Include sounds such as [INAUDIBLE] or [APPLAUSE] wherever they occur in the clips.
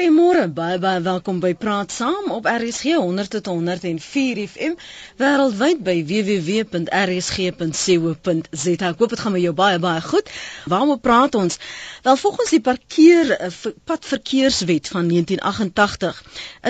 Goeiemôre, baie baie welkom by Praat Saam op RSG 100 tot 104 FM wêreldwyd by www.rsg.co.za. Ek hoop dit gaan met jou baie baie goed. Waarom praat ons? Wel volgens die parkeer eh, padverkeerswet van 1988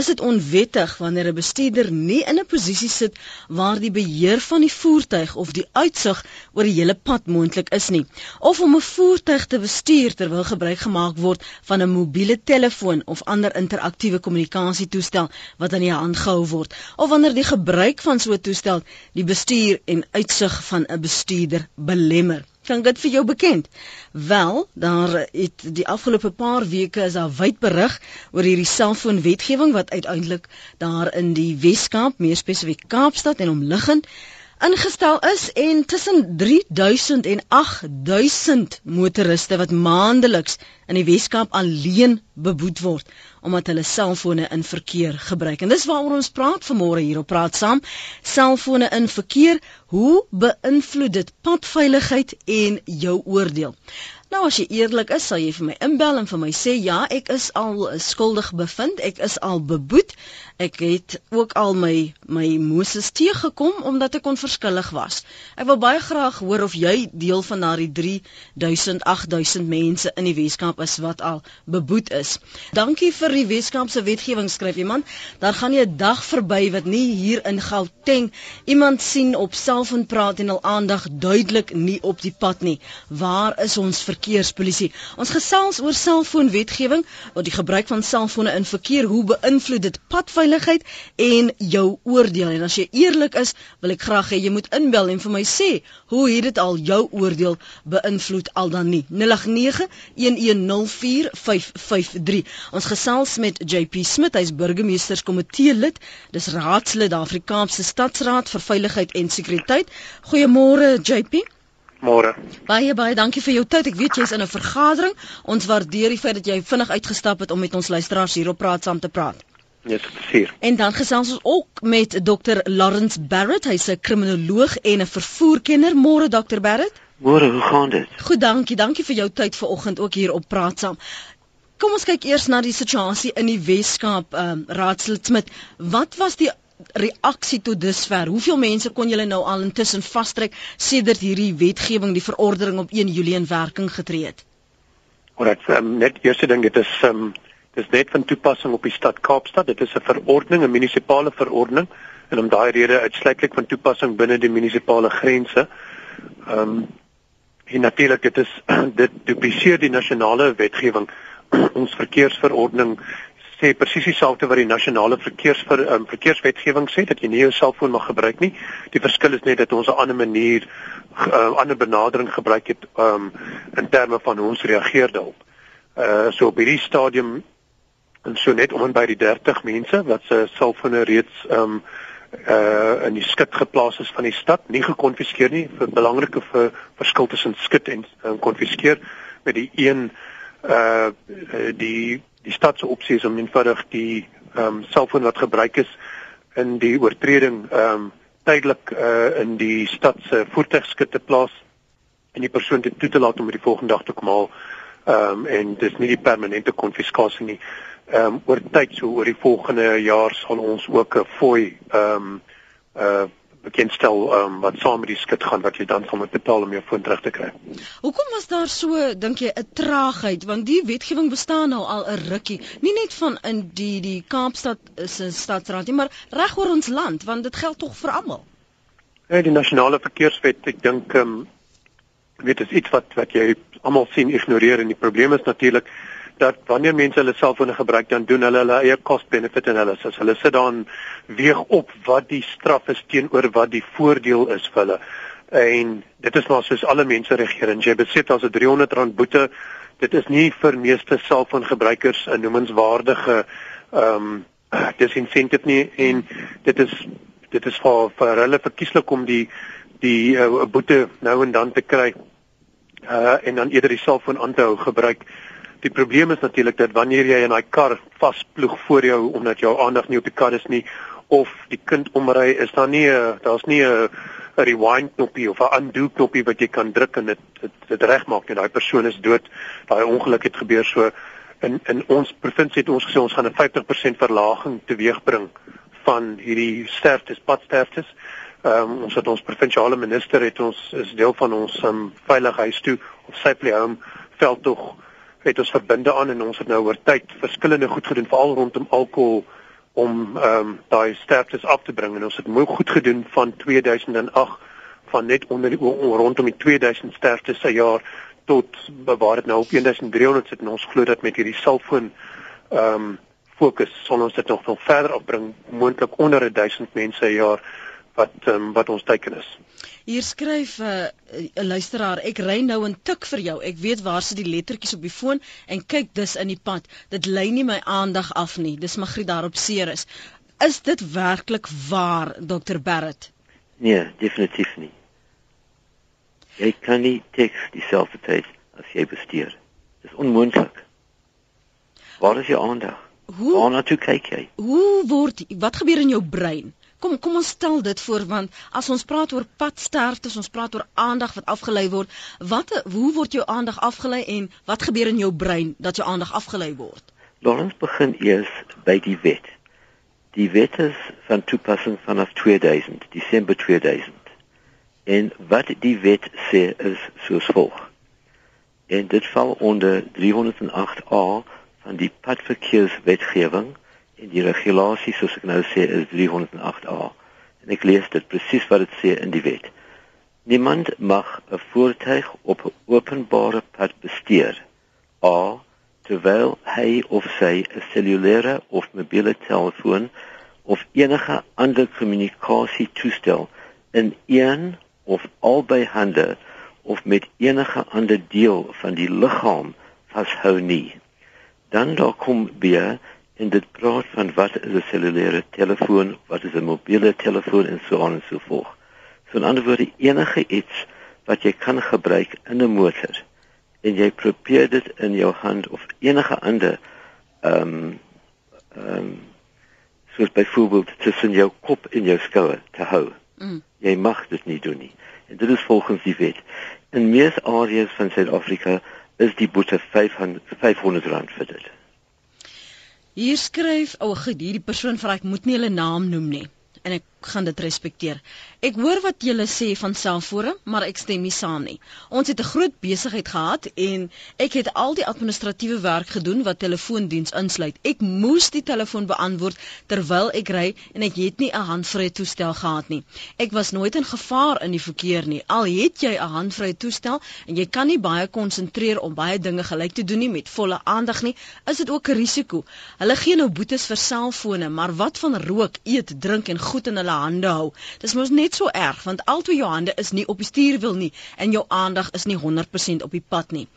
is dit onwettig wanneer 'n bestuurder nie in 'n posisie sit waar die beheer van die voertuig of die uitsig oor die hele pad moontlik is nie, of om 'n voertuig te bestuur terwyl gebruik gemaak word van 'n mobiele telefoon of of ander interaktiewe kommunikasietoestel wat aan die hand gehou word of wanneer die gebruik van so 'n toestel die bestuur en uitsig van 'n bestuurder belemmer. Klink dit vir jou bekend? Wel, daar het die afgelope paar weke is daar wyd berig oor hierdie selfoonwetgewing wat uiteindelik daar in die Wes-Kaap, meer spesifiek Kaapstad en omliggend ingestel is en tussen 3000 en 8000 motoriste wat maandeliks in die Weskaap alleen beboet word omdat hulle selfone in verkeer gebruik. En dis waaroor ons praat vanmôre hier op Praat Saam. Selfone in verkeer, hoe beïnvloed dit padveiligheid en jou oordeel? Nou as jy eerlik is, sal jy vir my inbel en vir my sê ja, ek is al skuldig bevind, ek is al beboet. Ek het ook al my my Moses teëgekom omdat ek onverskillig was. Ek wil baie graag hoor of jy deel van daardie 3000 8000 mense in die Weskaap is wat al beboet is. Dankie vir die Weskaapse wetgewing skryf iemand. Daar gaan nie 'n dag verby wat nie hier in Gauteng iemand sien op selfoon praat en al aandag duidelik nie op die pad nie. Waar is ons verkeerspolisie? Ons gesels oor selfoonwetgewing, oor die gebruik van selfone in verkeer, hoe beïnvloed dit padveiligheid veiligheid en jou oordeel. En as jy eerlik is, wil ek graag hê jy moet inbel en vir my sê hoe het dit al jou oordeel beïnvloed al dan nie. 0891104553. Ons gesels met JP Smit, hy's burgemeesterskomitee lid. Dis raadslid daar Afrikaanse Stadsraad vir Veiligheid en Sekuriteit. Goeiemôre JP. Môre. Baie baie dankie vir jou tyd. Ek weet jy's in 'n vergadering. Ons waardeer die feit dat jy vinnig uitgestap het om met ons luisteraars hier op praat saam te praat. Net gevier. En dan gesels ons ook met Dr Lawrence Barrett, hy's 'n kriminoloog en 'n vervoerkenner. Môre Dr Barrett. Môre, hoe gaan dit? Goed, dankie. Dankie vir jou tyd vanoggend ook hier op Praat saam. Kom ons kyk eers na die situasie in die Weskaap, ehm um, Raadslid Smit. Wat was die reaksie tot dusver? Hoeveel mense kon julle nou al intussen vastrek sedert hierdie wetgewing, die verordening op 1 Julie in werking getree het? Dit um, net eerste ding, dit is um Dis net van toepassing op die stad Kaapstad. Dit is 'n verordening, 'n munisipale verordening en om daai rede uitsluitlik van toepassing binne die munisipale grense. Ehm um, en natuurlik dit is [CLEARS THROAT] dit dupliseer die nasionale wetgewing. [CLEARS THROAT] Ons verkeersverordening sê presies dieselfde wat die nasionale verkeersver um, verkeerswetgewing sê dat jy nie jou selfoon mag gebruik nie. Die verskil is net dat ons 'n ander manier 'n uh, ander benadering gebruik het um, in terme van hoe ons reageer daarop. Uh so op hierdie stadium en so net om en by die 30 mense wat se selfone reeds ehm um, uh in die skit geplaas is van die stad, nie gekonfiskeer nie vir belangrike vir verskil tussen skit en um, konfiskeer met die een uh die die stad se opsie is om eenvoudig die ehm um, selfoon wat gebruik is in die oortreding ehm um, tydelik uh in die stad se voertuigskit te plaas en die persoon te toe te laat om met die volgende dag te kom haal ehm um, en dis nie die permanente konfiskasie nie ehm um, oor tyd so oor die volgende jaar sal ons ook 'n fooi ehm um, uh bekendstel ehm um, wat saam met die skit gaan wat jy dan sal moet betaal om jou foon terug te kry. Hoekom was daar so dink jy 'n traagheid want die wetgewing bestaan nou al 'n rukkie, nie net van in die die Kaapstad se stadsraad nie, maar reg oor ons land want dit geld tog vir almal. Ja, die nasionale verkeerswet, ek dink ehm um, weet dit is iets wat wat jy almal sien ignoreer en die probleem is natuurlik dat wanneer mense hulle selfone gebruik dan doen hulle hulle eie cost benefit analysis. Hulle sit dan weeg op wat die straf is teenoor wat die voordeel is vir hulle. En dit is maar soos alle mense regeer en jy besit as 'n R300 boete. Dit is nie vir meeste selfoongebruikers 'n noemenswaardige ehm um, disincentive nie en dit is dit is vir vir hulle verkieslik om die die uh, boete nou en dan te kry. Uh en dan eerder die selfoon aan te hou gebruik. Die probleem is natuurlik dat wanneer jy in daai kar vasploeg voor jou omdat jou aandag nie op die kar is nie of die kind omry, is daar nie 'n daar's nie 'n rewind knoppie of 'n undo knoppie wat jy kan druk en dit dit, dit regmaak en daai persoon is dood. Daai ongeluk het gebeur so in in ons provinsie het ons gesê ons gaan 'n 50% verlaging teweegbring van hierdie sterftes, padsterftes. Ehm um, ons het ons provinsiale minister het ons is deel van ons um, veiligheids toe of Safely Home veldtog het ons verbinde aan en ons het nou oor tyd verskillende goed gedoen veral rondom alkohol om ehm um, daai sterftes af te bring. En ons het mooi goed gedoen van 2008 van net onder die, rondom die 2000 sterftes per jaar tot waar dit nou op 1300 sit. En ons glo dat met hierdie selfoon ehm um, fokus sal ons dit nog veel verder opbring moontlik onder 1000 mense per jaar wat um, wat ons teiken is. Hier skryf eh, 'n uh, luisteraar, ek ry nou 'n tik vir jou. Ek weet waar sit die lettertjies op die foon en kyk dus in die pad. Dit lei nie my aandag af nie. Dis Magriet daarop seer is. Is dit werklik waar, Dr Barrett? Nee, definitief nie. Jy kan nie teks dieselfde tyd as jy bestuur. Dis onmoontlik. Waar is jou aandag? Hoe? Waar na toe kyk jy? Hoe word wat gebeur in jou brein? Kom kom ons stel dit voor want as ons praat oor padsterftes, ons praat oor aandag wat afgelei word, wat hoe word jou aandag afgelei en wat gebeur in jou brein dat jou aandag afgelei word? Ons begin eers by die wet. Die wet is van toepassing vanaf 2000, Desember 2000. En wat die wet sê is soos volg. En dit val onder 308A van die padverkeerswetgewing en die regulasie soos ek nou sê is 308A. En ek lees dit presies wat dit sê in die wet. Niemand mag 'n voertuig op 'n openbare pad bestuur a terwyl hy of sy 'n cellulaire of mobiele telefoon of enige ander kommunikasietoestel in een of albei hande of met enige ander deel van die liggaam vashou nie. Dan daar kom weer en dit praat van wat is 'n cellulaire telefoon, wat is 'n mobiele telefoon en so aan en so voort. So in ander woorde enige iets wat jy kan gebruik in 'n motor en jy probeer dit in jou hand of enige ander ehm um, ehm um, soos byvoorbeeld tussen jou kop en jou skouer te hou. Mm. Jy mag dit nie doen nie. En dit is volgens die wet. In meeste areas van Suid-Afrika is die boete 500 500 rand vir dit. Hier skryf, o, oh, hierdie persoon vra ek moet nie hulle naam noem nie. En ek gaan dit respekteer. Ek hoor wat julle sê van selfore, maar ek stem nie saam nie. Ons het 'n groot besigheid gehad en ek het al die administratiewe werk gedoen wat telefoondiens insluit. Ek moes die telefoon beantwoord terwyl ek ry en ek het nie 'n handvrye toestel gehad nie. Ek was nooit in gevaar in die verkeer nie. Al het jy 'n handvrye toestel en jy kan nie baie konsentreer om baie dinge gelyk te doen nie met volle aandag nie, is dit ook 'n risiko. Hulle gee nou boetes vir selfone, maar wat van rook, eet, drink en goed in hulle hulle hande hou. Dis mos net so erg want altoe jou hande is nie op die stuurwiel nie en jou aandag is nie 100% op die pad nie.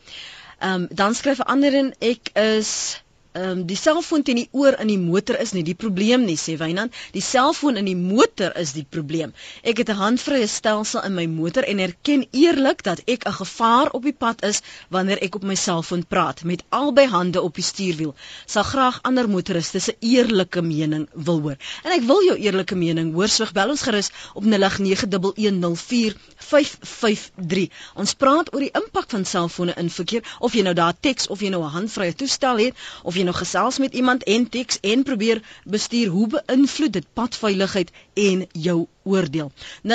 Ehm um, dan skryf 'n ander in ek is ehm um, die selfoon teen die oor in die motor is nie die probleem nie sê Wynand. Die selfoon in die motor is die probleem. Ek het 'n handvrye stelsel in my motor en erken eerlik dat ek 'n gevaar op die pad is wanneer ek op my selfoon praat met albei hande op die stuurwiel. Sal graag ander motoriste se eerlike mening wil hoor. En ek wil jou eerlike mening hoor so bel ons gerus op 0891104553 ons praat oor die impak van selfone in verkeer of jy nou daar teks of jy nou 'n handvrye toestel het of jy jy nou gesels met iemand en teks en probeer bestuur hoe beïnvloed dit padveiligheid en jou oordeel. 0891104553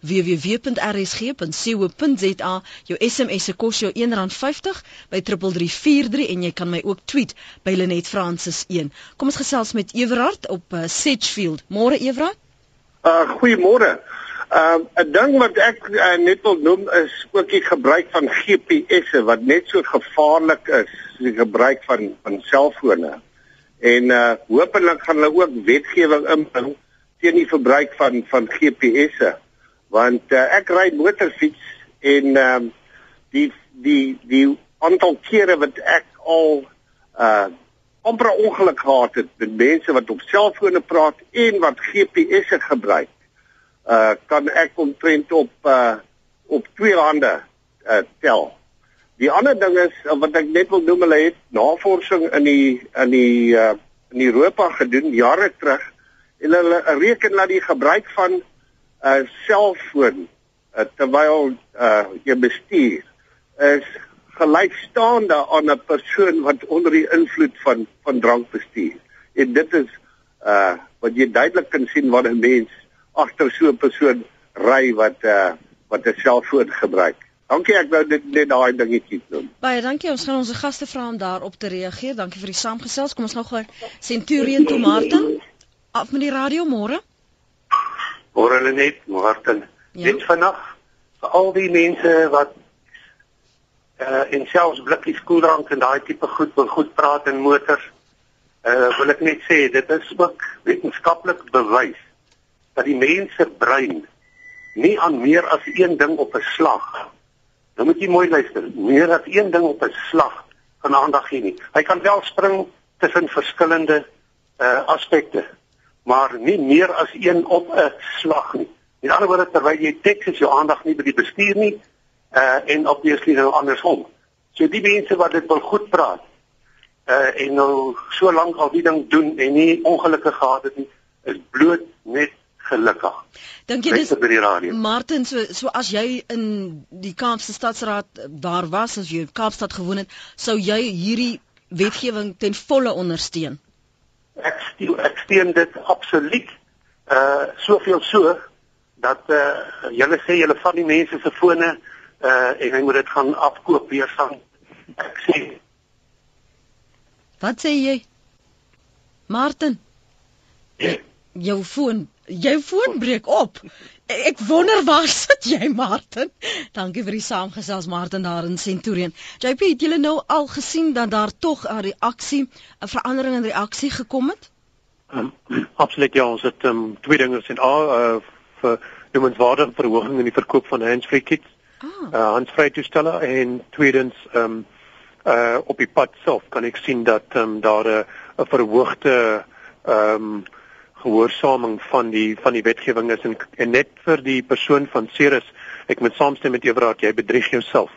www.rsg.co.za jou SMS se kos jou R1.50 by 3343 en jy kan my ook tweet by Lenet Francis 1 kom ons gesels met Everard op uh, Sedgefield. Môre Everard? Uh, goeiemôre Ehm uh, 'n ding wat ek uh, net wil noem is ook die gebruik van GPS'e wat net so gevaarlik is as die gebruik van van selfone. En uh hopelik gaan hulle ook wetgewing inbring teen die verbruik van van GPS'e. Want uh, ek ry motorfiets en ehm uh, die die die aantal kere wat ek al uh amper ongeluk gehad het met mense wat op selfone praat en wat GPS'e gebruik uh kan ek omtrent op uh op twee hande uh tel. Die ander ding is wat ek net wil noem, hulle het navorsing in die in die uh in Europa gedoen jare terug en hulle reken dat die gebruik van 'n uh, selfoon uh, terwyl uh jy bestuur is gelykstaande aan 'n persoon wat onder die invloed van van drank bestuur. En dit is uh wat jy duidelik kan sien wat 'n mens agter so 'n persoon ry wat uh wat 'n selfoon gebruik. Dankie ek wou dit net daai dingetjie doen. Baie dankie. Ons gaan ons gaste vra om daarop te reageer. Dankie vir die saamgesels. Kom ons gou gou Centurion to Martin. Af met die radio môre. Môre net Martin. Ja. Dit vanaand vir al die mense wat uh en selfs blikkies koeldrank en daai tipe goed wil goed praat in motors. Uh wil ek net sê dit is ook wetenskaplik bewys dat die mens se brein nie aan meer as een ding op 'n slag Dan moet jy mooi luister. Meer as een ding op 'n slag van aandag gee nie. Hy kan wel spring tussen verskillende uh aspekte, maar nie meer as een op 'n slag nie. In ander woorde terwyl jy teks is jou aandag nie by die bestuur nie uh en obviously nou andersom. So die mense wat dit wil goed praat uh en nou so lank al die ding doen en nie ongelukkig gehad het nie, is bloot net gelukkig. Dink jy dis Martin so so as jy in die Kaapse Stadsraad daar was as jy in Kaapstad gewoon het, sou jy hierdie wetgewing ten volle ondersteun? Ek steun ek steun dit absoluut. Uh soveel so dat uh julle sê julle van die mense se fone uh en hy moet dit gaan afkoop weer van ek sê Wat sê jy? Martin. Ja. Jou foon Jou foon breek op. Ek wonder waar [LAUGHS] sit jy, Martin? Dankie vir die saamgesels Martin daar in Centurion. JP, het julle nou al gesien dat daar tog 'n reaksie, 'n verandering in reaksie gekom het? Um, [CLEARS THROAT] absoluut ja, ons het um, twee dinge sien. A uh, vir noemenswaardige verhoging in die verkoop van handsfree kits. Ah. Uh, handsfree toestelle en tweedens um uh op die pad self kan ek sien dat um, daar 'n uh, verhoogde um gehoorsaming van die van die wetgewing is. En, en net vir die persoon van Ceres ek moet saamstem met Ewraad jy bedrieg jouself.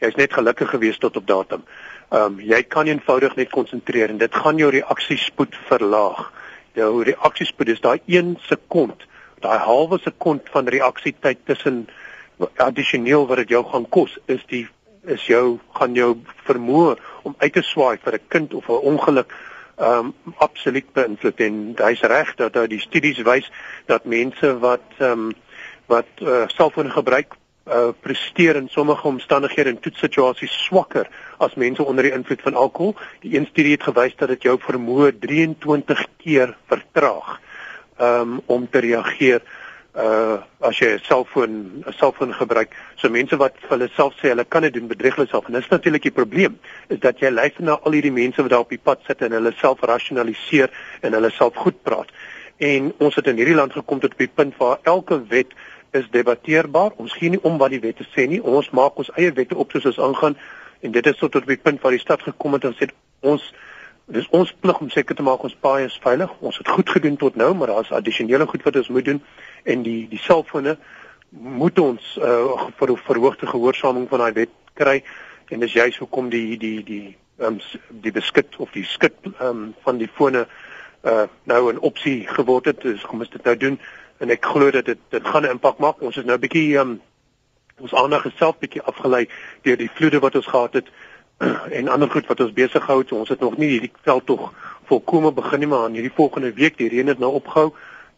Jy's net gelukkig gewees tot op datum. Ehm um, jy kan eenvoudig net konsentreer en dit gaan jou reaksiespoed verlaag. Jou reaksiespoed is daai 1 sekond daai halwe sekond van reaksietyd tussen addisioneel wat dit jou gaan kos is die is jou gaan jou vermoë om uit te swaai vir 'n kind of 'n ongeluk um, absoluut beïnvloed en hy's reg dat dat die studies wys dat mense wat ehm um, wat uh, selfoon gebruik uh, presteer in sommige omstandighede en toetssituasies swakker as mense onder die invloed van alkohol. Die een studie het gewys dat dit jou vermoë 23 keer vertraag um, om te reageer uh as jy 'n selfoon 'n selfoon gebruik. So mense wat vir hulle self sê hulle kan dit doen bedrieg hulle self en dis natuurlik die probleem is dat jy luister na al hierdie mense wat daar op die pad sit en hulle self rasionaliseer en hulle self goed praat. En ons het in hierdie land gekom tot op die punt waar elke wet is debatteerbaar. Ons gee nie om wat die wette sê nie. Ons maak ons eie wette op soos ons aangaan en dit is tot op die punt waar die stad gekom het en sê ons Dis ons plig om seker te maak ons paaie is veilig. Ons het goed gedoen tot nou, maar daar's addisionele goed wat ons moet doen en die die selfone moet ons uh, vir verhoogde gehoorsaming van daai wet kry en dis juist hoekom die die die um, die beskik of die skik um, van die fone uh, nou 'n opsie geword het. Dis kom ons dit nou doen en ek glo dat dit dit gaan 'n impak maak. Ons is nou 'n bietjie um, ons aandag geself bietjie afgelei deur die vloede wat ons gehad het [CLEARS THROAT] en ander goed wat ons besig hou. So ons het nog nie hierdie veld tog volkome begin nie, maar in hierdie volgende week die reën het nou opgehou.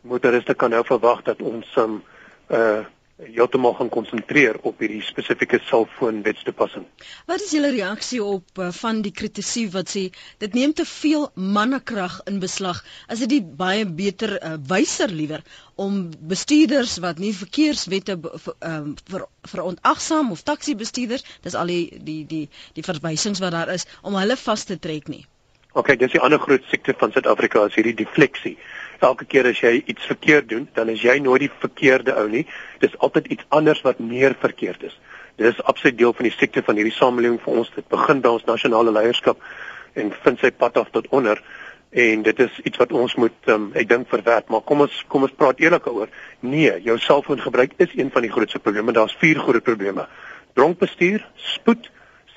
Motoriste kan nou verwag dat ons um uh heeltemal gaan konsentreer op hierdie spesifieke selfoonwetstoepassing. Wat is julle reaksie op uh, van die kritisie wat sê dit neem te veel mannekrag in beslag? Is dit baie beter uh, wyser liewer om bestuurders wat nie verkeerswette ehm uh, vir verontagsaam of taxi bestuurders, dis al die die die die verwysings wat daar is om hulle vas te trek nie. OK, dis die ander groot siekte van Suid-Afrika is hierdie defleksie elke keer as jy iets verkeerd doen, dan is jy nooit die verkeerde ou nie. Dis altyd iets anders wat meer verkeerd is. Dit is absoluut deel van die siekte van hierdie samelewing vir ons. Dit begin by ons nasionale leierskap en vind sy pad af tot onder en dit is iets wat ons moet um, ek dink verwerk maar kom ons kom ons praat eerlik oor nee jou selfoon gebruik is een van die grootste probleme daar's vier groot probleme dronk bestuur spoed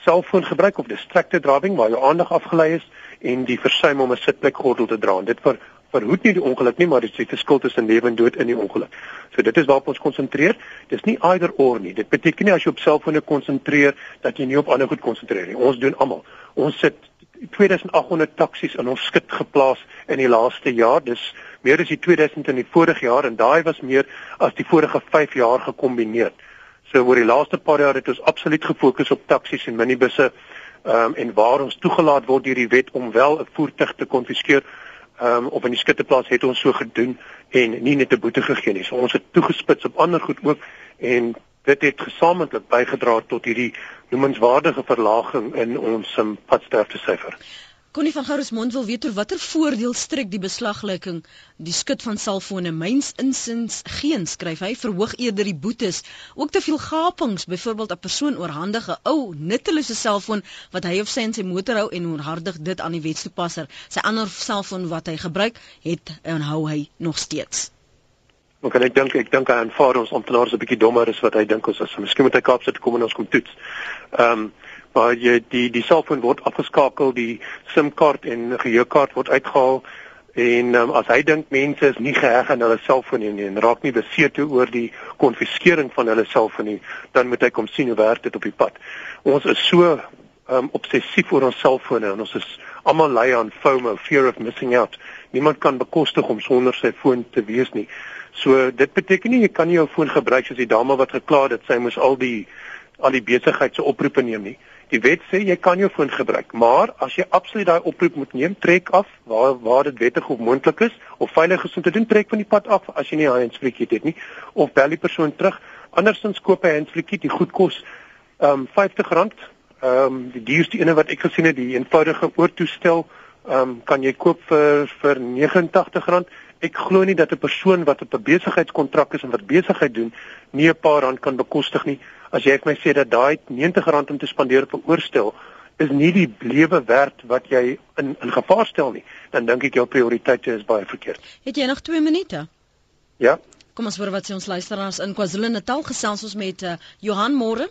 selfoon gebruik of distracted driving waar jou aandag afgelei is en die versuim om 'n sitplekgordel te dra en dit vir verhoed nie die ongeluk nie, maar dit is die verskil tussen lewe en dood in die ongeluk. So dit is waarop ons konsentreer. Dis nie either or nie. Dit beteken nie as jy op selfone konsentreer dat jy nie op ander goed konsentreer nie. Ons doen almal. Ons sit 2800 taksies in ons skit geplaas in die laaste jaar. Dis meer as die 2000 in die vorige jaar en daai was meer as die vorige 5 jaar gekombineer. So oor die laaste paar jaar het ons absoluut gefokus op taksies en minibusse ehm um, en waar ons toegelaat word deur die wet om wel 'n voertuig te konfiskeer um, op in die skitteplaas het ons so gedoen en nie net 'n boete gegee nie. So ons het toegespits op ander goed ook en dit het gesamentlik bygedra tot hierdie noemenswaardige verlaging in ons um, padsterfte syfer. Connie van Goudsmond wil weet oor watter voordeel strek die beslaglegging die skit van selfone myns insins geen skryf hy verhoog eerder die boetes ook te veel gapings byvoorbeeld 'n persoon oorhandige ou nuttelose selfoon wat hy of sy in sy motor hou en onhardig dit aan die wetstoepasser sy ander selfoon wat hy gebruik het en hou hy nog steeds Ek kan ek dink ek dink hy aanvaar ons amptenare is 'n bietjie dommer as wat hy dink ons is. Miskien moet hy Kaapstad kom en ons kom toets. Ehm um, waar jy die die selfoon word afgeskakel, die SIM-kaart en geheuekaart word uitgehaal en um, as hy dink mense is nie geheg aan hulle selfoon nie en raak nie besete oor die konfiskering van hulle selfoon nie, dan moet hy kom sien hoe werk dit op die pad. Ons is so um, obsessief oor ons selfone en ons is almal lei aan FOMO, fear of missing out. Niemand kan bekostig om sonder sy foon te wees nie. So dit beteken nie jy kan nie jou foon gebruik soos die dame wat gekla het dat sy moes al die al die besigheid se oproepe neem nie. Die wet sê jy kan jou foon gebruik, maar as jy absoluut daai oproep moet neem, trek af waar waar dit wettig of moontlik is of veilig is om te doen, trek van die pad af as jy nie 'n handsfree het nie of bel die persoon terug. Andersins koop 'n handsfree, die goed kos um R50. Ehm um, die duurste ene wat ek gesien het, die eenvoudige oortoestel, ehm um, kan jy koop vir vir R89. Ek glo nie dat 'n persoon wat op 'n besigheidskontrak is en wat besigheid doen, nie 'n paar rand kan bekostig nie as jy vir my sê dat daai R90 om te spandeer op 'n oorstel is nie die lewe werd wat jy in in gevaar stel nie, dan dink ek jou prioriteite is baie verkeerd. Het jy nog 2 minute? Ja. Kom ons hoor wat sê ons luisteraars in KwaZulu-Natal gesels ons met uh, Johan Moore.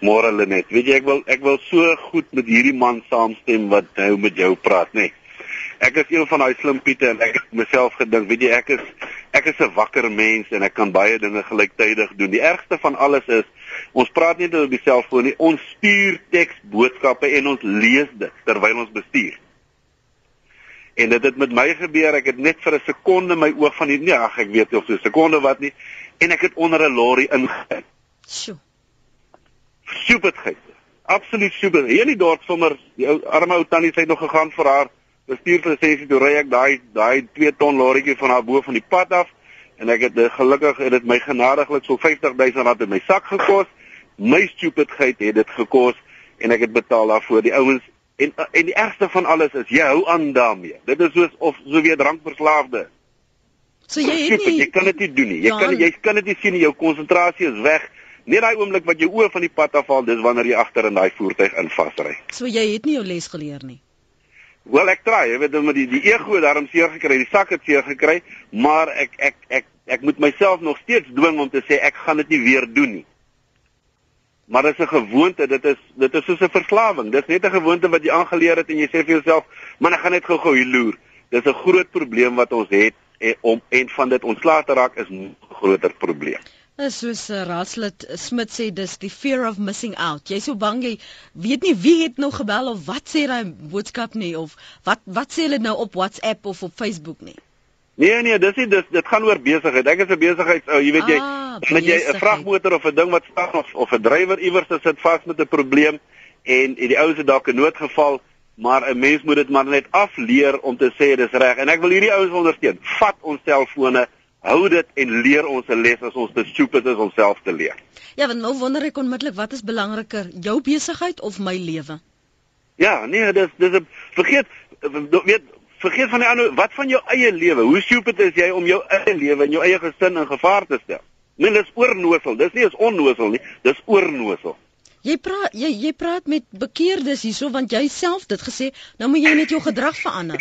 Môre Lenet. Weet jy ek wil ek wil so goed met hierdie man saamstem wat nou met jou praat, nê. Nee ek is een van daai slim piete en ek het myself gedink, weet jy, ek is ek is 'n wakker mens en ek kan baie dinge gelyktydig doen. Die ergste van alles is ons praat nie net op die selfoon nie, ons stuur teks boodskappe en ons lees dit terwyl ons bestuur. En dit het met my gebeur, ek het net vir 'n sekonde my oog van die nee, ag ek weet of so 'n sekonde wat nie en ek het onder 'n lorry ingegaan. Sjoe. Superheid. Absoluut super. Hier in die dorp sommer die ou arme ou tannie het nog gegaan vir haar bestuurslisensie toe ry ek daai daai 2 ton lorrietjie van haar bo van die pad af en ek het gelukkig het dit my genadiglik so 50000 rand in my sak gekos. My stupidheid het dit gekos en ek het betaal daarvoor. Die ouens en en die ergste van alles is jy hou aan daarmee. Dit is soos of so weer drankverslaafde. So jy het nie jy kan dit nie doen nie. Jy ja, kan jy kan dit nie sien nie. Jou konsentrasie is weg. Net daai oomblik wat jou oë van die pad afval, dis wanneer jy agter in daai voertuig in vasry. So jy het nie jou les geleer nie. Wel ek try, jy weet met die die ego daarom seer gekry, die sak het seer gekry, maar ek ek ek ek moet myself nog steeds dwing om te sê ek gaan dit nie weer doen nie. Maar dit is 'n gewoonte, dit is dit is soos 'n verslawing. Dit is net 'n gewoonte wat jy aangeleer het en jy sê vir jouself, "Man, ek gaan net gou-gou hier loer." Dis 'n groot probleem wat ons het en om en van dit ontslae te raak is 'n groter probleem. Is soos uh, Raslid Smit sê dis die fear of missing out. Jy's so bang jy weet nie wie het nog gebel of wat sê daai boodskap nie of wat wat sê hulle nou op WhatsApp of op Facebook nie. Nee nee, dis nie dis dit gaan oor besigheid. Ek is 'n besigheids ou, jy weet jy, ah, met jy 'n vragmotor of 'n ding wat staan of of 'n drywer iewers sit vas met 'n probleem en die ouens het dalk 'n noodgeval, maar 'n mens moet dit maar net afleer om te sê dis reg. En ek wil hierdie ouens ondersteun. Vat ons selfone hou dit en leer ons 'n les as ons te stupid is om self te leer. Ja, want nou wonder ek onmiddellik wat is belangriker, jou besigheid of my lewe? Ja, nee, dis dis 'n vergeet weet vergeet van die ander wat van jou eie lewe. Hoe stupid is jy om jou eie lewe en jou eie gesin in gevaar te stel? Nee, dis oornosel. Dis nie is onnosel nie, dis oornosel. Jy praat jy jy praat met bekeerdes hierso want jy self dit gesê, nou moet jy net jou gedrag verander.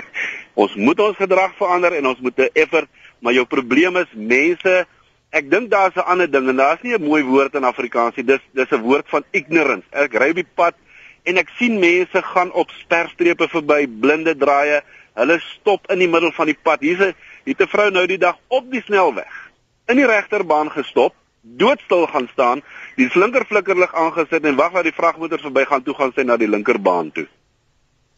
[LAUGHS] ons moet ons gedrag verander en ons moet 'n effort maar jou probleem is mense ek dink daar's 'n ander ding en daar's nie 'n mooi woord in Afrikaans nie dis dis 'n woord van ignorance ek ry op die pad en ek sien mense gaan op sperstrepe verby blinde draaie Hulle stop in die middel van die pad. Hier's 'n hier 'n vrou nou die dag op die snelweg in die regterbaan gestop, doodstil gaan staan, die linkerflikkerlig aangesit en wag dat die vragmotor verbygaan toe gaan sy na die linkerbaan toe.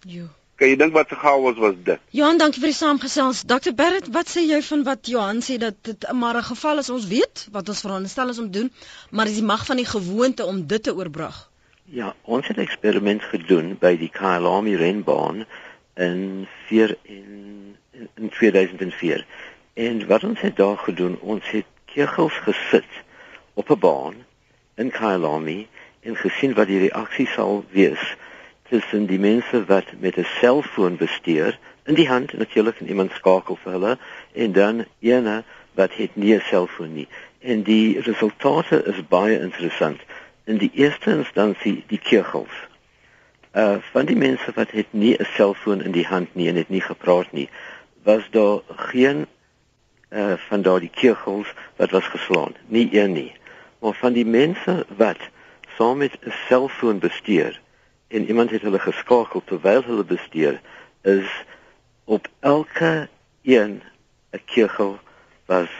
Jo. Kan jy dink wat se chaos was dit? Johan, dankie vir die saamgesels. Dr Barrett, wat sê jy van wat Johan sê dat dit maar 'n geval is ons weet wat ons veronderstel is om doen, maar dis die mag van die gewoonte om dit te oorbrug. Ja, ons het 'n eksperiment gedoen by die Kyalami renbaan in 4 in, in in 2004. En wat ons het daar gedoen, ons het kegels gesit op 'n baan in Kyalami en gesien wat die reaksie sal wees tussen die mense wat met 'n selfoon bestuur in die hand natuurlik en iemand skakel vir hulle en dan ene wat het nie 'n selfoon nie. En die resultate is baie interessant. In die eerste instansie die kegels. Uh van die mense wat het nie 'n selfoon in die hand nie en het nie gepraat nie was daar geen uh van daardie kegels wat was geslaan. Nie een nie. Maar van die mense wat saam met 'n selfoon bestuur en iemand het hulle geskakel terwyl hulle bestuur is op elke een 'n kegel was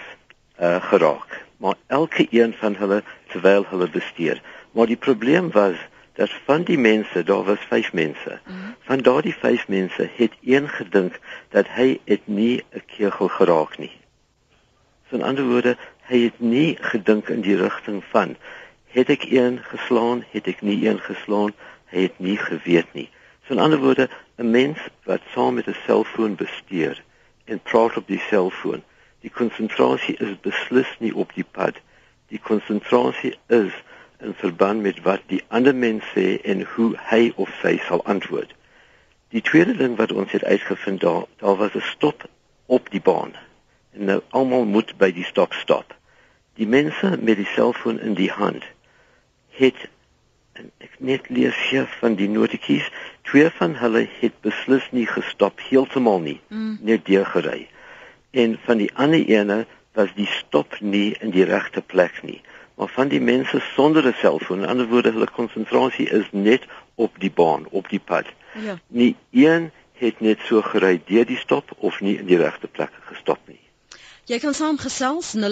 uh geraak. Maar elke een van hulle terwyl hulle bestuur maar die probleem was dat van die mense, daar was 5 mense. Mm. Van daardie 5 mense het een gedink dat hy het nie 'n kegel geraak nie. So in ander woorde, hy het nie gedink in die rigting van het ek een geslaan, het ek nie een geslaan, hy het nie geweet nie. So in ander woorde, 'n mens wat saam met 'n selfoon bestuur en praat op die selfoon, die konsentrasie is beslis nie op die pad. Die konsentrasie is in verband met wat die ander mens sê en hoe hy of sy sal antwoord. Die tweede ding wat ons het uitgevind daar, daar was 'n stop op die baan. En nou almal moet by die stop stop. Die mense met die selfoon in die hand het en ek net lees hier van die notities, twee van hulle het beslis nie gestop heeltemal nie, mm. net deurgery. En van die ander ene was die stop nie in die regte plek nie maar van die mense sonder 'n selfoon, in ander woorde hulle konsentrasie is net op die baan, op die pad. Ja. Nie een het net so gery deur die stop of nie in die regte plek gestop nie. Jy kan saamgesels 0891104553.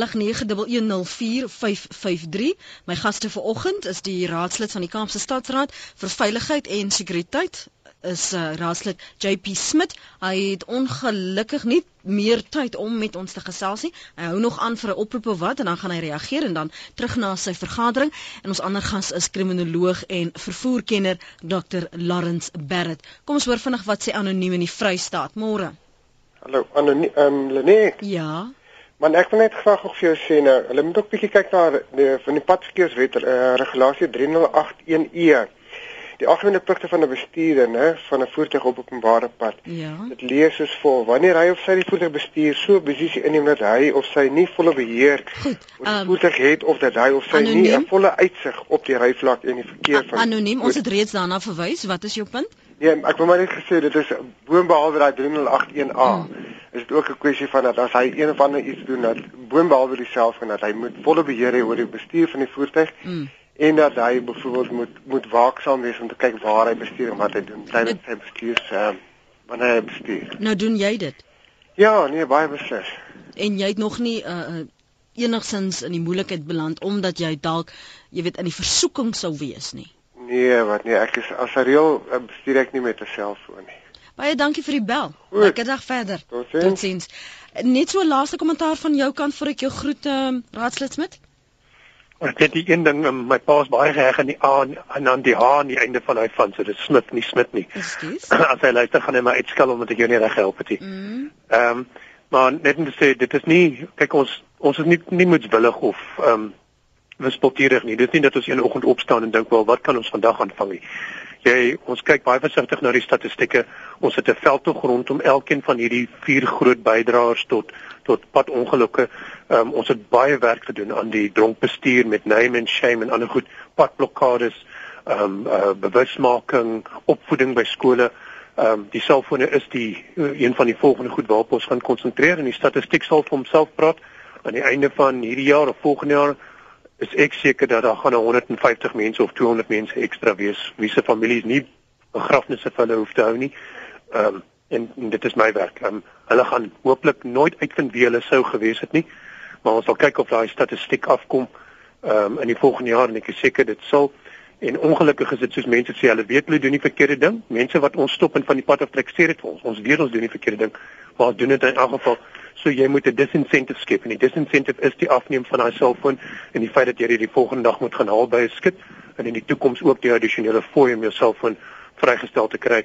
My gaste vanoggend is die raadslid van die Kaapse Stadsraad vir Veiligheid en Sekuriteit, is uh, raadslid JP Smit. Hy het ongelukkig nie meer tyd om met ons te gesels nie. Hy hou nog aan vir 'n oproep of wat en dan gaan hy reageer en dan terug na sy vergadering. En ons ander gas is kriminoloog en vervoerkenner Dr. Lawrence Barrett. Kom ons hoor vinnig wat sê anoniem in die Vrystaat. Môre. Hallo anoniem ehm um, Lenet. Ja. Maar ek wil net graag ook vir jou sê nou, hulle moet ook bietjie kyk na die van die padverkeerswet uh, regulasie 3081E die algemene pligte van 'n bestuurder, né, van 'n voertuig op openbare pad. Ja. Dit lees soos vol: Wanneer hy of sy die voertuig bestuur, so posisie inneem dat hy of sy nie volle beheer oor die um, voertuig het of dat hy of sy anoniem? nie 'n volle uitsig op die ryvlak en die verkeer van Anoniem, ons het reeds daarna verwys. Wat is jou punt? Ja, ek wou maar net gesê dit is boonbehalwe daai 3081A. Hmm. Is dit ook 'n kwessie van dat as hy een of ander iets doen dat boonbehalwe dieselfde van dat hy moet volle beheer hê oor die bestuur van die voertuig. Hmm en dat hy byvoorbeeld moet moet waaksaam wees om te kyk waar hy bestuur en wat hy doen tydens sy bestuur se uh, wanneer hy bestuur. Nou doen jy dit? Ja, nee, baie beslis. En jy het nog nie uh, enigsins in die moeilikheid beland omdat jy dalk jy weet in die versoeking sou wees nie. Nee, wat nee, ek is as 'n reël bestuur ek nie met 'n selfoon nie. Baie dankie vir die bel. Lekker dag verder. Totsiens. Net so laaste kommentaar van jou kant voor ek jou groet, uh, Raadslid Smit. Ek het die een ding my pa's baie reg in die A en dan die H aan die einde van hy van so dit smit nie smit nie. Ekskuus. [CLEARS THROAT] As hy luister gaan hy maar uitskel omdat ek jou nie reg help het nie. Mm. Ehm um, maar net om te sê dit is nie kyk ons ons is nie nie moetswillig of ehm um, wispelturig nie. Dit is nie dat ons een oggend opstaan en dink wel wat kan ons vandag aanvang nie. Jy ons kyk baie versigtig na die statistieke. Ons het 'n veldtog rondom elkeen van hierdie vier groot bydraers tot tot padongelukke. Ehm um, ons het baie werk gedoen aan die dronkbestuur met name and shame en ander goed, padblokkades, ehm um, uh, bewusmaking, opvoeding by skole. Ehm um, die selfone is die uh, een van die volgende goed waarop ons gaan konsentreer en die statistiek sal vir homself praat aan die einde van hierdie jaar of volgende jaar is ek seker dat daar gaan 150 mense of 200 mense ekstra wees wie se families nie begrafnisse vir hulle hoef te hou nie. Ehm um, en, en dit is my werk. Um, hulle gaan hooplik nooit uitvind wie hulle sou gewees het nie, maar ons sal kyk of daai statistiek afkom um, in die volgende jaar en ek is seker dit sal En ongelukkig is dit soos mense sê hulle weet hulle doen die verkeerde ding. Mense wat ons stop en van die pad af trek sê dit vir ons. Ons weet ons doen die verkeerde ding. Maar doen dit in elk geval so jy moet 'n disincentive skep en die disincentive is die afneem van daai selfoon en die feit dat jy dit die volgende dag moet gaan haal by 'n skit en in die toekoms ook die addisionele fooi om jou selfoon vrygestel te kry.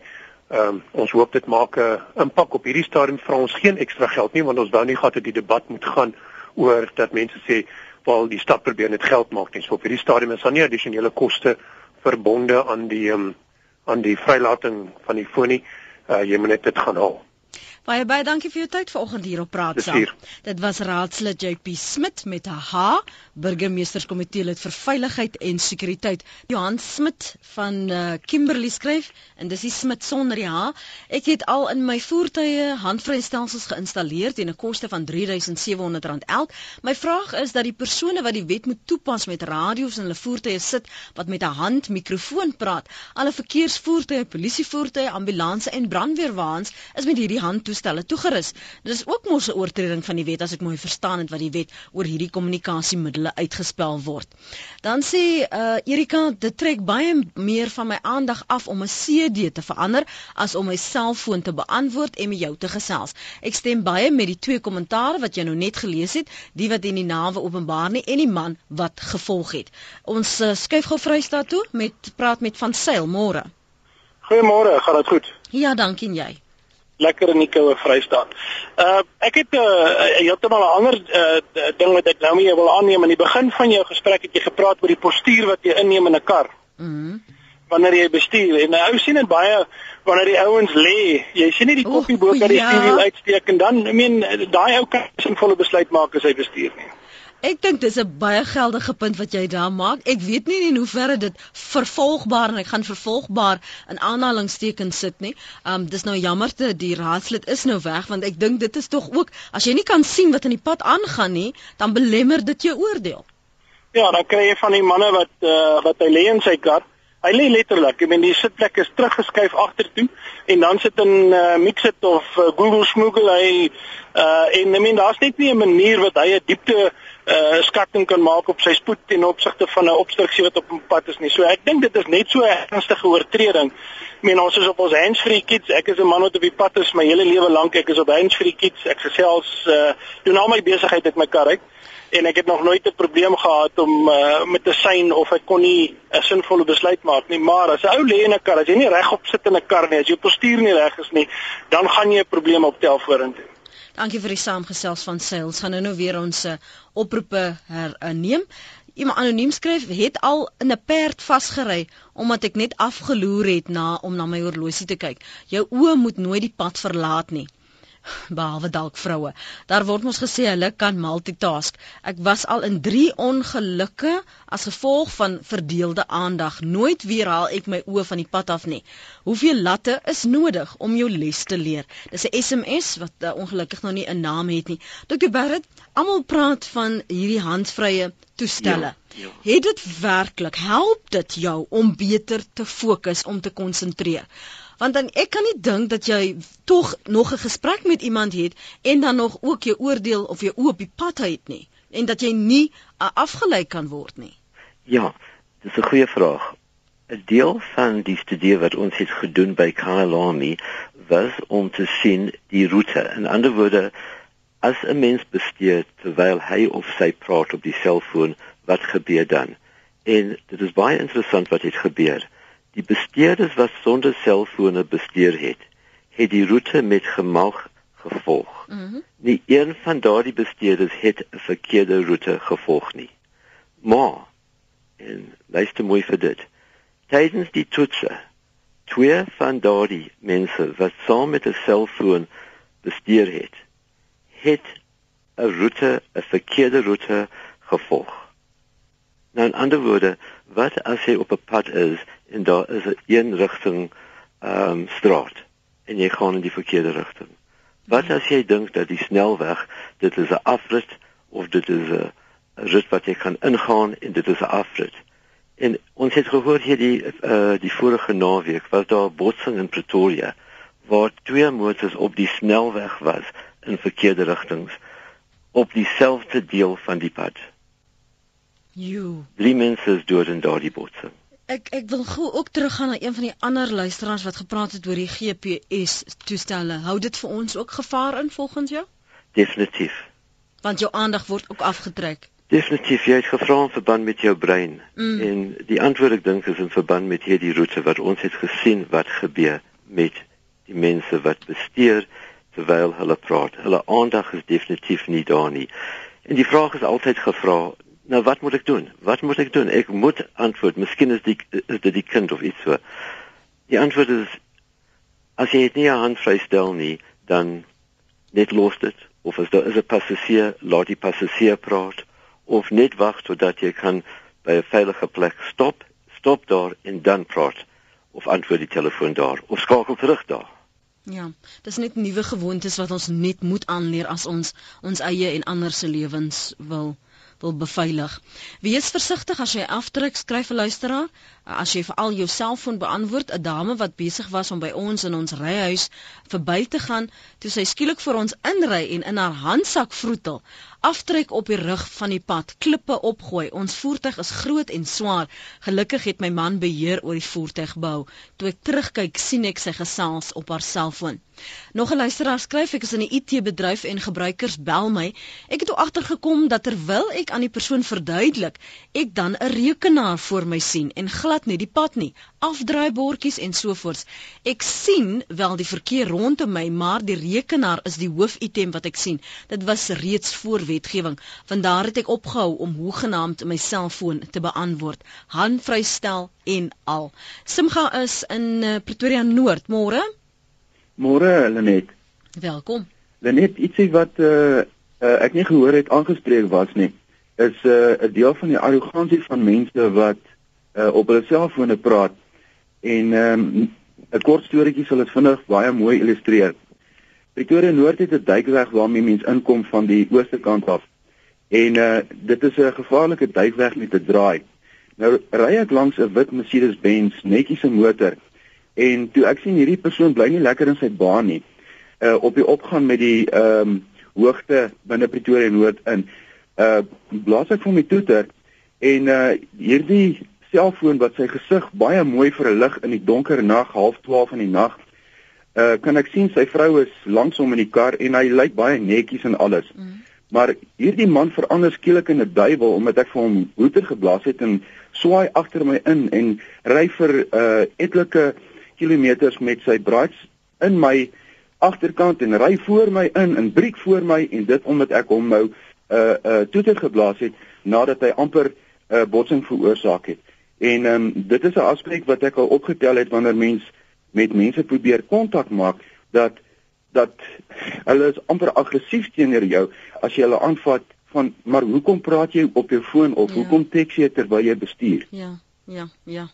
Ehm um, ons hoop dit maak 'n impak op hierdie stadium vir ons geen ekstra geld nie want ons wou nie gehad het die debat moet gaan oor dat mense sê waar die stad probeer net geld maak nie. So op hierdie stadium is daar nie addisionele koste verbonde aan die um, aan die vrylating van die fonie. Uh, jy moet net dit gaan haal. Baie baie dankie vir jou tyd vanoggend hier op Praat saam. Dit was raadslid JP Smit met 'n H, burgemeesterskomitee lid vir veiligheid en sekuriteit. Johan Smit van uh, Kimberley skryf en dis die Smit sonder die H. Ek het al in my voertuie handvrystellings geïnstalleer teen 'n koste van R3700 elk. My vraag is dat die persone wat die wet moet toepas met radio's in hulle voertuie sit wat met 'n handmikrofoon praat. Alle verkeersvoertuie, polisievoertuie, ambulanse en brandweerwaens is met hierdie hand toestelle toegerus. Dit is ook mos 'n oortreding van die wet as ek mooi verstaan het wat die wet oor hierdie kommunikasiemiddels uitgespel word. Dan sê uh Erika, dit trek baie meer van my aandag af om 'n CD te verander as om my selfoon te beantwoord en met jou te gesels. Ek stem baie met die twee kommentare wat jy nou net gelees het, die wat in die nawe openbaar nie en die man wat gevolg het. Ons uh, skuif gou Vrystaat toe met praat met van Sail môre. Goeiemôre, gaan dit goed? Ja, dankie en jy lekker in die koue Vrystaat. Uh ek het 'n uh, heeltemal 'n ander uh ding wat ek nou mee wil aanneem in die begin van jou gesprek het jy gepraat oor die postuur wat jy inneem in 'n kar. Mhm. Mm wanneer jy bestuur en nou sien dit baie wanneer die ouens lê, jy sien nie die koppie bo kan die ja. stuurwiel uitsteek en dan I mean daai ou kan sinvolle besluit maak as hy bestuur nie. Ek dink dis 'n baie geldige punt wat jy daar maak. Ek weet nie in hoeverre dit vervolgbaar en ek gaan vervolgbaar in aanhalingstekens sit nie. Um dis nou jammer te die raadslid is nou weg want ek dink dit is tog ook as jy nie kan sien wat in die pad aangaan nie, dan belemmer dit jou oordeel. Ja, dan kry jy van die manne wat uh, wat hy lê in sy kar. Hy lê letterlik, ek meen die sitplek is teruggeskuif agtertoe en dan sit 'n uh, Mixit of uh, Google Smoogle hy uh en ek meen daar's net nie 'n manier wat hy 'n diepte uh skatting kan maak op sy spoed ten opsigte van 'n obstruksie wat op 'n pad is nie. So ek dink dit is net so 'n ernstige oortreding. Ek meen ons is op ons hands-free kids. Ek is 'n man wat op die pad is my hele lewe lank. Ek is op hands-free kids. Ek gesels uh doen al my besigheid met my kar uit en ek het nog nooit 'n probleem gehad om uh, met 'n sein of ek kon nie 'n sinvolle besluit maak nie maar as 'n ou lê in 'n kar as jy nie regop sit in 'n kar nie as jou postuur nie reg is nie dan gaan jy 'n probleem optel vorentoe Dankie vir die saamgesels van Sales. Gaan nou nou weer ons uh, oproepe herneem. Iemand anoniem skryf het al in 'n perd vasgery omdat ek net afgeloer het na om na my horlosie te kyk. Jou oë moet nooit die pad verlaat nie [LAUGHS] behalwe dalk vroue. Daar word mos gesê hulle kan multitask. Ek was al in 3 ongelukke as gevolg van verdeelde aandag. Nooit weer haal ek my oë van die pad af nie. Hoeveel latte is nodig om jou les te leer? Dis 'n SMS wat uh, ongelukkig nog nie 'n naam het nie. Dr. Barrett, almal praat van hierdie handvrye toestelle. Ja, ja. Het dit werklik help dit jou om beter te fokus om te konsentreer? Want dan ek kan nie dink dat jy tog nog 'n gesprek met iemand het en dan nog ook jou oordeel of jou oop die pad uit nie en dat jy nie afgelei kan word nie. Ja, dis 'n goeie vraag. 'n Deel van die studie wat ons het gedoen by Kalani was om te sien die roete. In ander woorde, as 'n mens bestuur terwyl hy of sy praat op die selfoon, wat gebeur dan? En dit is baie interessant wat het gebeur. Die bestuurders wat sonder selfone bestuur het, het die roete met gemak gevolg. Mm -hmm. Nie een van daardie bestuurders het 'n verkeerde roete gevolg nie. Maar en luister mooi vir dit. Tydens die toetse, twee van daardie mense wat saam met 'n selfoon bestuur het, het 'n roete, 'n verkeerde roete gevolg. Nou in ander woorde, wat as jy op 'n pad is en daar is 'n een rigting ehm um, straat en jy gaan in die verkeerde rigting. Wat as jy dink dat die snelweg dit is 'n afrit of dit is 'n rit wat jy kan ingaan en dit is 'n afrit. En ons het gehoor hier die uh, die vorige naweek was daar 'n botsing in Pretoria waar twee motors op die snelweg was in verkeerde rigtings op dieselfde deel van die pad. Jo. Drie mense is dood in daardie botsing. Ek ek wil gou ook teruggaan na een van die ander luisteraars wat gepraat het oor die GPS toestelle. Hou dit vir ons ook gevaar in volgens jou? Definitief. Want jou aandag word ook afgetrek. Definitief, jy het gevra in verband met jou brein. Mm. En die antwoord ek dink is in verband met hierdie roete wat ons het gesien wat gebeur met die mense wat bestuur terwyl hulle praat. Hulle aandag is definitief nie daar nie. En die vraag is altyd gevra, nou wat moet ek doen? Wat moet ek doen? Ek moet antwoord. Miskien is die is dit die kind of iets so. Die antwoord is as jy dit nie aan hand vrystel nie, dan net los dit of as daar is 'n passasier, laat die passasier praat of net wag totdat jy kan by 'n veilige plek stop, stop daar en dan praat of antwoord die telefoon daar of skakel terug daar. Ja, dis net nuwe gewoontes wat ons net moet aanleer as ons ons eie en ander se lewens wil wil beveilig. Wees versigtig as jy afdruk, skryf 'n luisteraar. As jy veral jou selfoon beantwoord, 'n dame wat besig was om by ons in ons ryhuis verby te gaan, toe sy skielik vir ons inry en in haar handsak vroetel, aftrek op die rug van die pad, klippe opgooi. Ons voertuig is groot en swaar. Gelukkig het my man beheer oor die voertuig behou. Toe ek terugkyk, sien ek sy gesels op haar selfoon. Nog 'n luisteraar skryf ek is in 'n IT-bedryf en gebruikers bel my. Ek het toe agtergekom dat terwyl ek aan die persoon verduidelik, ek dan 'n rekenaar voor my sien en glad nie die pad nie, afdraaibordjies en sovoorts. Ek sien wel die verkeer rondom my, maar die rekenaar is die hoofitem wat ek sien. Dit was reeds voor wetgewing. Vandaar het ek opgehou om hoegenaamd my selfoon te beantwoord, handvrystel en al. Simga is in uh, Pretoria Noord, môre. Môre Lenet. Welkom. Lenet, ietsie wat uh, uh ek nie gehoor het aangespreek was nie, is 'n uh, deel van die arrogansie van mense wat uh op hulle selfone praat en um 'n kort storieetjie sal dit vinnig baie mooi illustreer. Pretoria Noord het 'n duikweg waarmee mense inkom van die ooste kant af. En uh dit is 'n gevaarlike duikweg met 'n draai. Nou ry ek langs 'n wit Mercedes-Benz netjies 'n motor En toe ek sien hierdie persoon bly nie lekker in sy baan nie. Uh op die opgaan met die ehm um, hoogte binne Pretoria Noord in. Uh blaas ek vir my toeter en uh hierdie selfoon wat sy gesig baie mooi vir 'n lig in die donker nag, half 12 in die nag. Uh kan ek sien sy vrou is langs hom in die kar en hy lyk baie netjies en alles. Mm. Maar hierdie man verander skielik in 'n duiwel omdat ek vir hom hoeter geblaas het en swaai agter my in en ry vir uh etlike kilometers met sy braads in my agterkant en ry voor my in en breek voor my en dit omdat ek hom nou uh, uh, toeter geblaas het nadat hy amper 'n uh, botsing veroorsaak het. En ehm um, dit is 'n aspek wat ek al opgetel het wanneer mens met mense probeer kontak maak dat dat hulle is amper aggressief teenoor jou as jy hulle aanvat van maar hoekom praat jy op jou foon of ja. hoekom teks jy terwyl jy bestuur? Ja, ja, ja.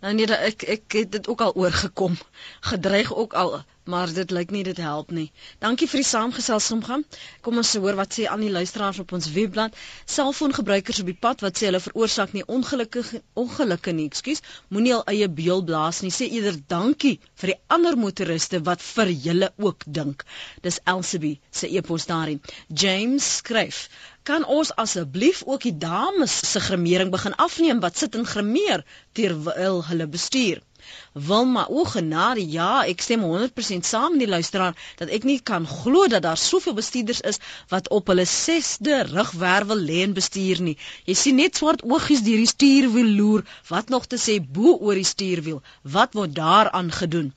Nou nee, ek ek het dit ook al oorgekom. Gedreig ook al, maar dit lyk nie dit help nie. Dankie vir die saamgesels omgang. Kom ons hoor wat sê al die luisteraars op ons webblad. Selfoongebruikers op die pad wat sê hulle veroorsaak nie ongelukkige ongelukke nie. Ekskuus. Moenie al eie beeld blaas nie. Sê eerder dankie vir die ander motoriste wat vir julle ook dink. Dis Elsabie se e-pos daarin. James skryf kan ons asseblief ook die dames se gremering begin afneem wat sit en gremeer terwyl hulle bestuur. Wilma o genade ja, ek stem 100% saam met die luisteraar dat ek nie kan glo dat daar soveel bestuurders is wat op hulle 6de rugwervel lê en bestuur nie. Jy sien net swart oogies deur die stuurwiel loer, wat nog te sê bo oor die stuurwiel. Wat word daaraan gedoen?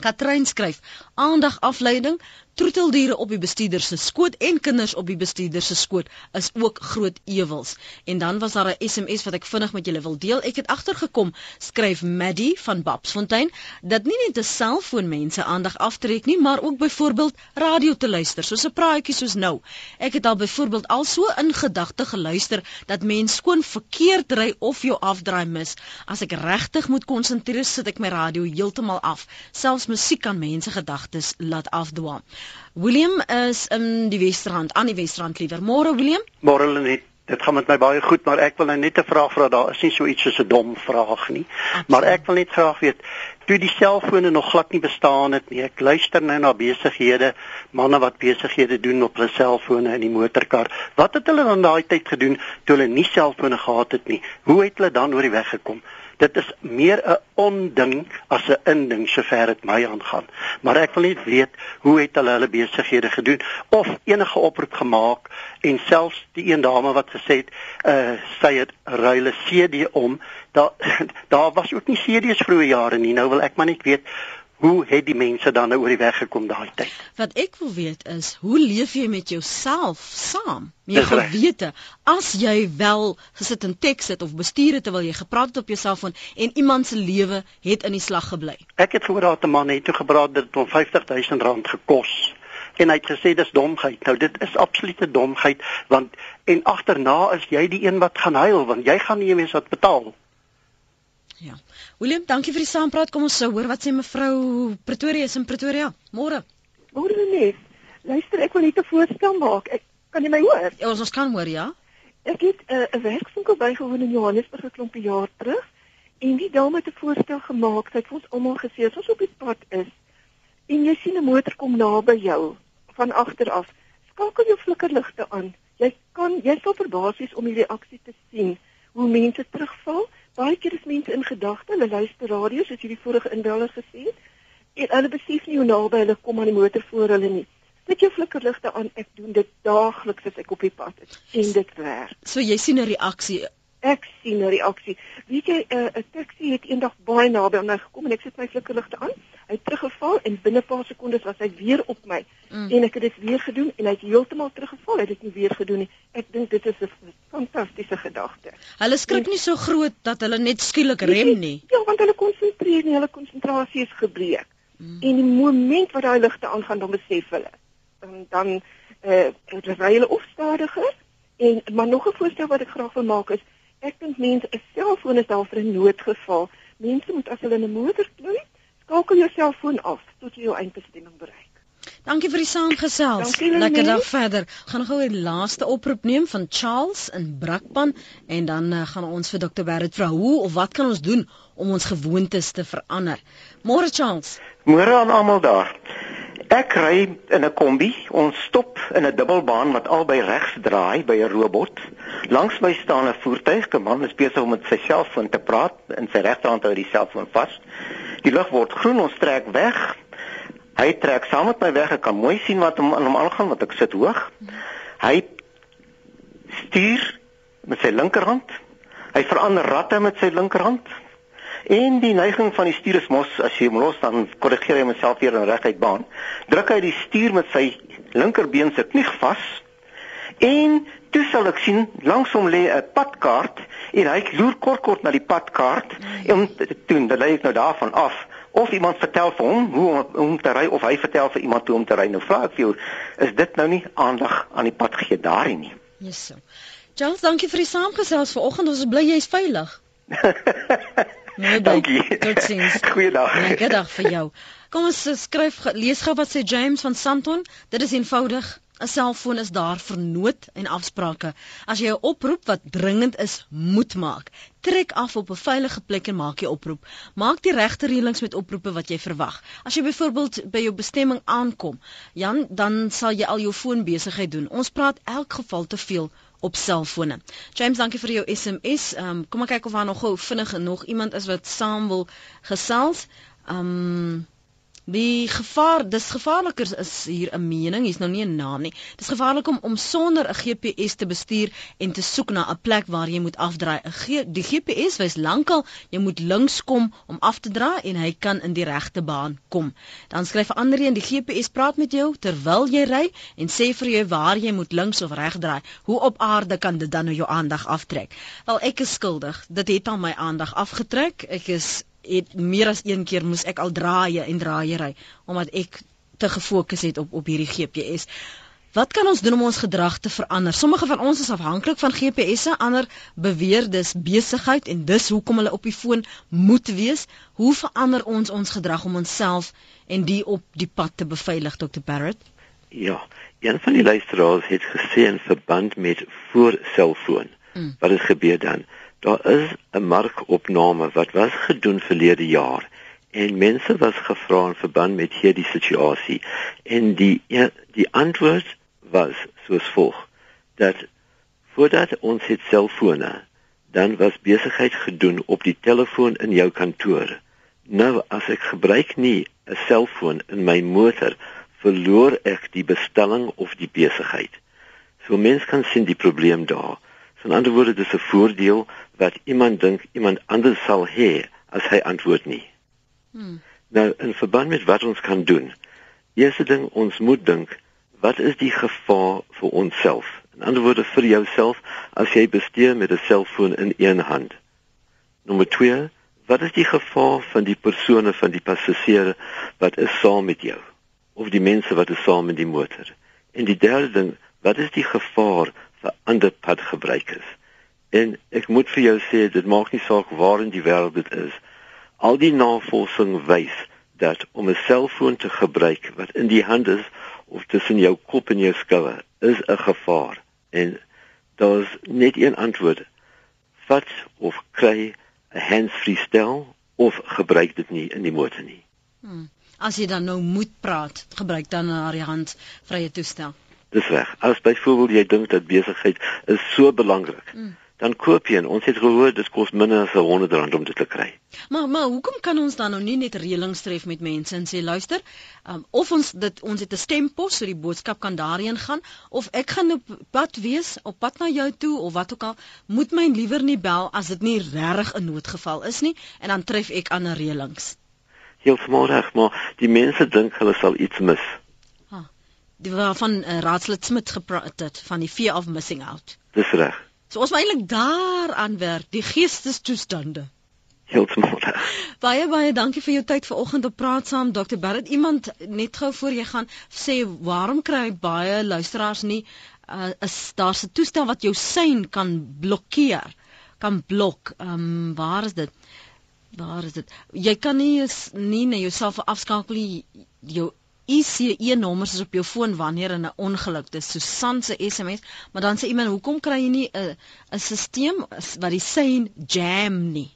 Katrein skryf: Aandag afleiding, troeteldiere op die bestuurder se skoot en kinders op die bestuurder se skoot is ook groot ewels. En dan was daar 'n SMS wat ek vinnig met julle wil deel. Ek het agtergekom, skryf Maddie van Babsfontein, dat nie net 'n selfoon mense aandag aftrek nie, maar ook byvoorbeeld radio te luister, soos 'n praatjie soos nou. Ek het al byvoorbeeld al so in gedagte geluister dat mens skoon verkeerd ry of jou afdraai mis. As ek regtig moet konsentreer, sit ek my radio heeltemal af. Selfs musiek kan mense gedagtes laat afdwaal. William is in die Westerrand, aan die Westerrand liewer. Môre William? Môre Lenet. dit gaan met my baie goed, maar ek wil nou net 'n vraag vra. Daar is nie so iets soos 'n dom vraag nie. Absoluut. Maar ek wil net graag weet, toe die selfone nog glad nie bestaan het nie. Ek luister nou na besighede, manne wat besighede doen op hulle selfone in die motorkar. Wat het hulle dan daai tyd gedoen toe hulle nie selfone gehad het nie? Hoe het hulle dan oor die weg gekom? Dit is meer 'n onding as 'n inding sover dit my aangaan. Maar ek wil net weet hoe het hulle hulle besighede gedoen of enige oproep gemaak en selfs die een dame wat gesê het uh sy het ruile CD om daar [LAUGHS] daar was ook nie CD's vroeë jare nie. Nou wil ek maar net weet Hoe het die mense dan nou oor die weg gekom daai tyd? Wat ek wil weet is, hoe leef jy met jouself saam? Jy gewete as jy wel gesit en teks het of bestuur het terwyl jy gepraat het op jou selfoon en iemand se lewe het in die slag gebly. Ek het gehoor dat 'n man het toe gepraat dat dit hom 50000 rand gekos en hy het gesê dis domheid. Nou dit is absolute domheid want en agterna is jy die een wat gaan huil want jy gaan nie eens wat betaal. Ja. Willem, dankie vir die saampraat. Kom ons sou hoor wat sê mevrou Pretoria is in Pretoria. Môre. Môre net. Luister, ek wil net 'n voorstel maak. Ek kan jy my hoor? Ja, ons, ons kan hoor, ja. Ek het eh, 'n uh, werkswinkel bygewoon in Johannesburg 'n klompie jaar terug en die dame het 'n voorstel gemaak. Sy het vir ons almal gesê as ons op die pad is en jy sien 'n motor kom naby jou van agter af, skakel jou flikkerligte aan. Jy kan jy sal verbaas wees om die reaksie te sien hoe mense terugval baie keer is mense in gedagte, hulle luister radio soos hierdie vorige inbeller gesê het, en hulle besef nie hoe naby hulle kom aan die motor voor hulle nie. Sit jou flikkerligte aan. Ek doen dit daagliks as ek op die pad is en dit werk. So jy sien 'n reaksie ek sien 'n reaksie. Weet jy, eh, 'n uh, taxi het eendag baie naby aan my gekom en ek sit my flikkerligte aan. Hy het teruggeval en binne 'n paar sekondes was hy weer op my. Mm. En ek het dit weer gedoen en hy het heeltemal teruggeval. Hy het dit nie weer gedoen nie. Ek dink dit is 'n fantastiese gedagte. Hulle skrik en, nie so groot dat hulle net skielik rem nie. Ja, want hulle konsentreer nie, hulle konsentrasie is gebreek. Mm. En die oomblik wat daai ligte aangaan, dan besef hulle. En dan eh uh, ry hulle of stadiger en maar nog 'n voorstel wat ek graag wil maak is Ek dink mense 'n selfoon is daar vir 'n noodgeval. Mense moet as hulle in 'n motor klim, skakel jou selfoon af tot jy jou eindbestemming bereik. Dankie vir die saamgesels. Lekker dag verder. Gaan gou 'n laaste oproep neem van Charles in Brakpan en dan uh, gaan ons vir Dr. Barrett vra hoe of wat kan ons doen om ons gewoontes te verander. Môre Charles. Môre aan almal daar. Ek ry in 'n kombi. Ons stop in 'n dubbelbaan wat albei regs draai by 'n robot. Langs my staan 'n voertuig. 'n Man is besig om met sy selfoon te praat en sy regterhand hou die selfoon vas. Die lig word groen, ons trek weg. Hy trek saam met my weg. Ek kan mooi sien wat hom aan hom aangaan want ek sit hoog. Hy stuur met sy linkerhand. Hy verander ratte met sy linkerhand. En die neiging van die stuur is mos as jy hom los dan korrigeer hy homself weer in reguit baan. Druk hy die stuur met sy linkerbeen se knie vas. En toe sal ek sien langs hom lê 'n padkaart en hy loer kort kort na die padkaart en toe dan lê ek nou daarvan af of iemand vertel vir hom hoe om, om te ry of hy vertel vir iemand hoe om te ry. Nou vra ek vir jou, is dit nou nie aandag aan die pad gee daarin nie? Yes. Charles, dankie vir die saamgesels vanoggend. Ons bly jy's veilig. [LAUGHS] Nee, dankie. Totsiens. [LAUGHS] Goeiedag. Goeiedag vir jou. Kom ons skryf lees gou wat sê James van Santon. Dit is eenvoudig. 'n Selfoon is daar vir nood en afsprake. As jy 'n oproep wat dringend is, moet maak. Trek af op 'n veilige plek en maak jy oproep. Maak die regte reëlings met oproepe wat jy verwag. As jy byvoorbeeld by jou bestemming aankom, Jan, dan sal jy al jou foonbesigheid doen. Ons praat elk geval te veel op selfone. James, dankie vir jou SMS. Ehm um, kom ek kyk of daar nog gou vinnig nog iemand is wat saam wil gesels. Ehm um, Die gevaar, dis gevaarliker is hier 'n mening, hier's nou nie 'n naam nie. Dis gevaarlik om om sonder 'n GPS te bestuur en te soek na 'n plek waar jy moet afdraai. 'n Die GPS wys lankal jy moet links kom om af te draai en hy kan in die regte baan kom. Dan skryf 'n ander een die GPS praat met jou terwyl jy ry en sê vir jou waar jy moet links of reg draai. Hoe op aarde kan dit dan nou jou aandag aftrek? Wel ek is skuldig. Dit het al my aandag afgetrek. Ek is het meer as een keer moes ek al draaie en draaie ry omdat ek te gefokus het op op hierdie GPS. Wat kan ons doen om ons gedrag te verander? Sommige van ons is afhanklik van GPS'e, ander beweer dis besigheid en dis hoekom hulle op die foon moet wees. Hoe verander ons ons gedrag om onsself en die op die pad te beveilig, Dr. Barrett? Ja, een van die luisteraars het gesê in verband met voorselfoon. Mm. Wat het gebeur dan? Daar is 'n markopname wat was gedoen verlede jaar en mense was gevra in verband met hierdie situasie en die die antwoord was soos volg dat voordat ons het selfone dan was besigheid gedoen op die telefoon in jou kantoor nou as ek gebruik nie 'n selfoon in my motor verloor ek die bestelling of die besigheid. So mens kan sien die probleem daar. So in ander woorde dis 'n voordeel wat iemand dink iemand anders sal hê as hy antwoord nie. Hmm. Nou in verband met wat ons kan doen. Eerste ding ons moet dink, wat is die gevaar vir onsself? In ander woorde vir jouself as jy bestuur met 'n selfoon in een hand. Nommer 2, wat is die gevaar van die persone van die passasiere wat is saam met jou? of die mense wat is saam in die motor. En die derde ding, wat is die gevaar vir ander padgebruikers? En ek moet vir jou sê dit maak nie saak waar in die wêreld dit is. Al die navorsing wys dat om 'n selfoon te gebruik wat in die hand is of tussen jou kop en jou skouer is 'n gevaar. En daar's net een antwoord. Vat of kry 'n hands-free stel of gebruik dit nie in die motor nie. Hmm as jy dan nou moet praat, gebruik dan haar hand vrye toestel. Dis reg. As byvoorbeeld jy dink dat besigheid is so belangrik, mm. Dan koop jy en ons het gehoor dit kos minder as 100 rand om dit te kry. Maar maar hoekom kan ons dan nou nie net reëlings tref met mense en sê luister, um, of ons dit ons het 'n stempos so die boodskap kan daarheen gaan of ek gaan op pad wees, op pad na jou toe of wat ook al, moet my liewer nie bel as dit nie regtig 'n noodgeval is nie en dan tref ek ander reëlings heeltemal reg, maar die mense dink hulle sal iets mis. Ha. Die van uh, Raadslid Smit gepraat het van die fear of missing out. Dis reg. So ons moet eintlik daaraan werk, die geestestoestande. Heeltemal reg. Baie baie dankie vir jou tyd vanoggend op praat saam Dr. Barrett. Iemand net gou voor jy gaan sê waarom kry baie luisteraars nie uh, is daar 'n toestel wat jou sein kan blokkeer? kan blok. Ehm um, waar is dit? Waar is dit? Jy kan nie nie na jouself afskakel nie. Jou ICE nommers is op jou foon wanneer 'n ongeluk is. Susan se SMS, maar dan sê iemand, "Hoekom kry jy nie 'n 'n stelsel wat die sein jam nie?"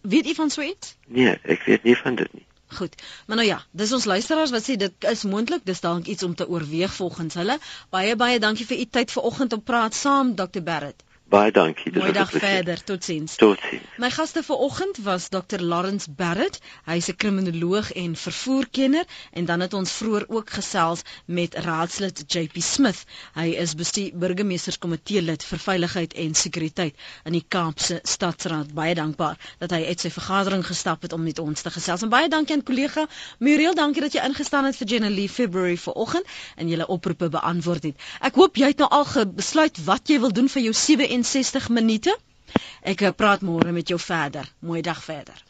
Weet jy van so iets? Nee, ek weet nie van dit nie. Goed. Maar nou ja, dis ons luisteraars wat sê dit is moontlik, dis dalk iets om te oorweeg volgens hulle. Baie baie dankie vir u tyd vanoggend om praat saam Dr Barrett. Baie dankie. Dis Goeiedag verder. Totsiens. Totsiens. My gaste vanoggend was Dr. Lawrence Barrett. Hy's 'n kriminoloog en vervoerkenner en dan het ons vroeër ook gesels met raadslid JP Smith. Hy is bestuur burgemeesterskomitee lid vir veiligheid en sekuriteit in die Kaapse Stadsraad. Baie dankbaar dat hy uit sy vergadering gestap het om met ons te gesels. En baie dankie aan kollega Muriel, dankie dat jy ingestaan het vir Jenny February vanoggend en julle oproepe beantwoord het. Ek hoop jy het nou al besluit wat jy wil doen vir jou 7 62 minute. Ek praat môre met jou verder. Mooi dag verder.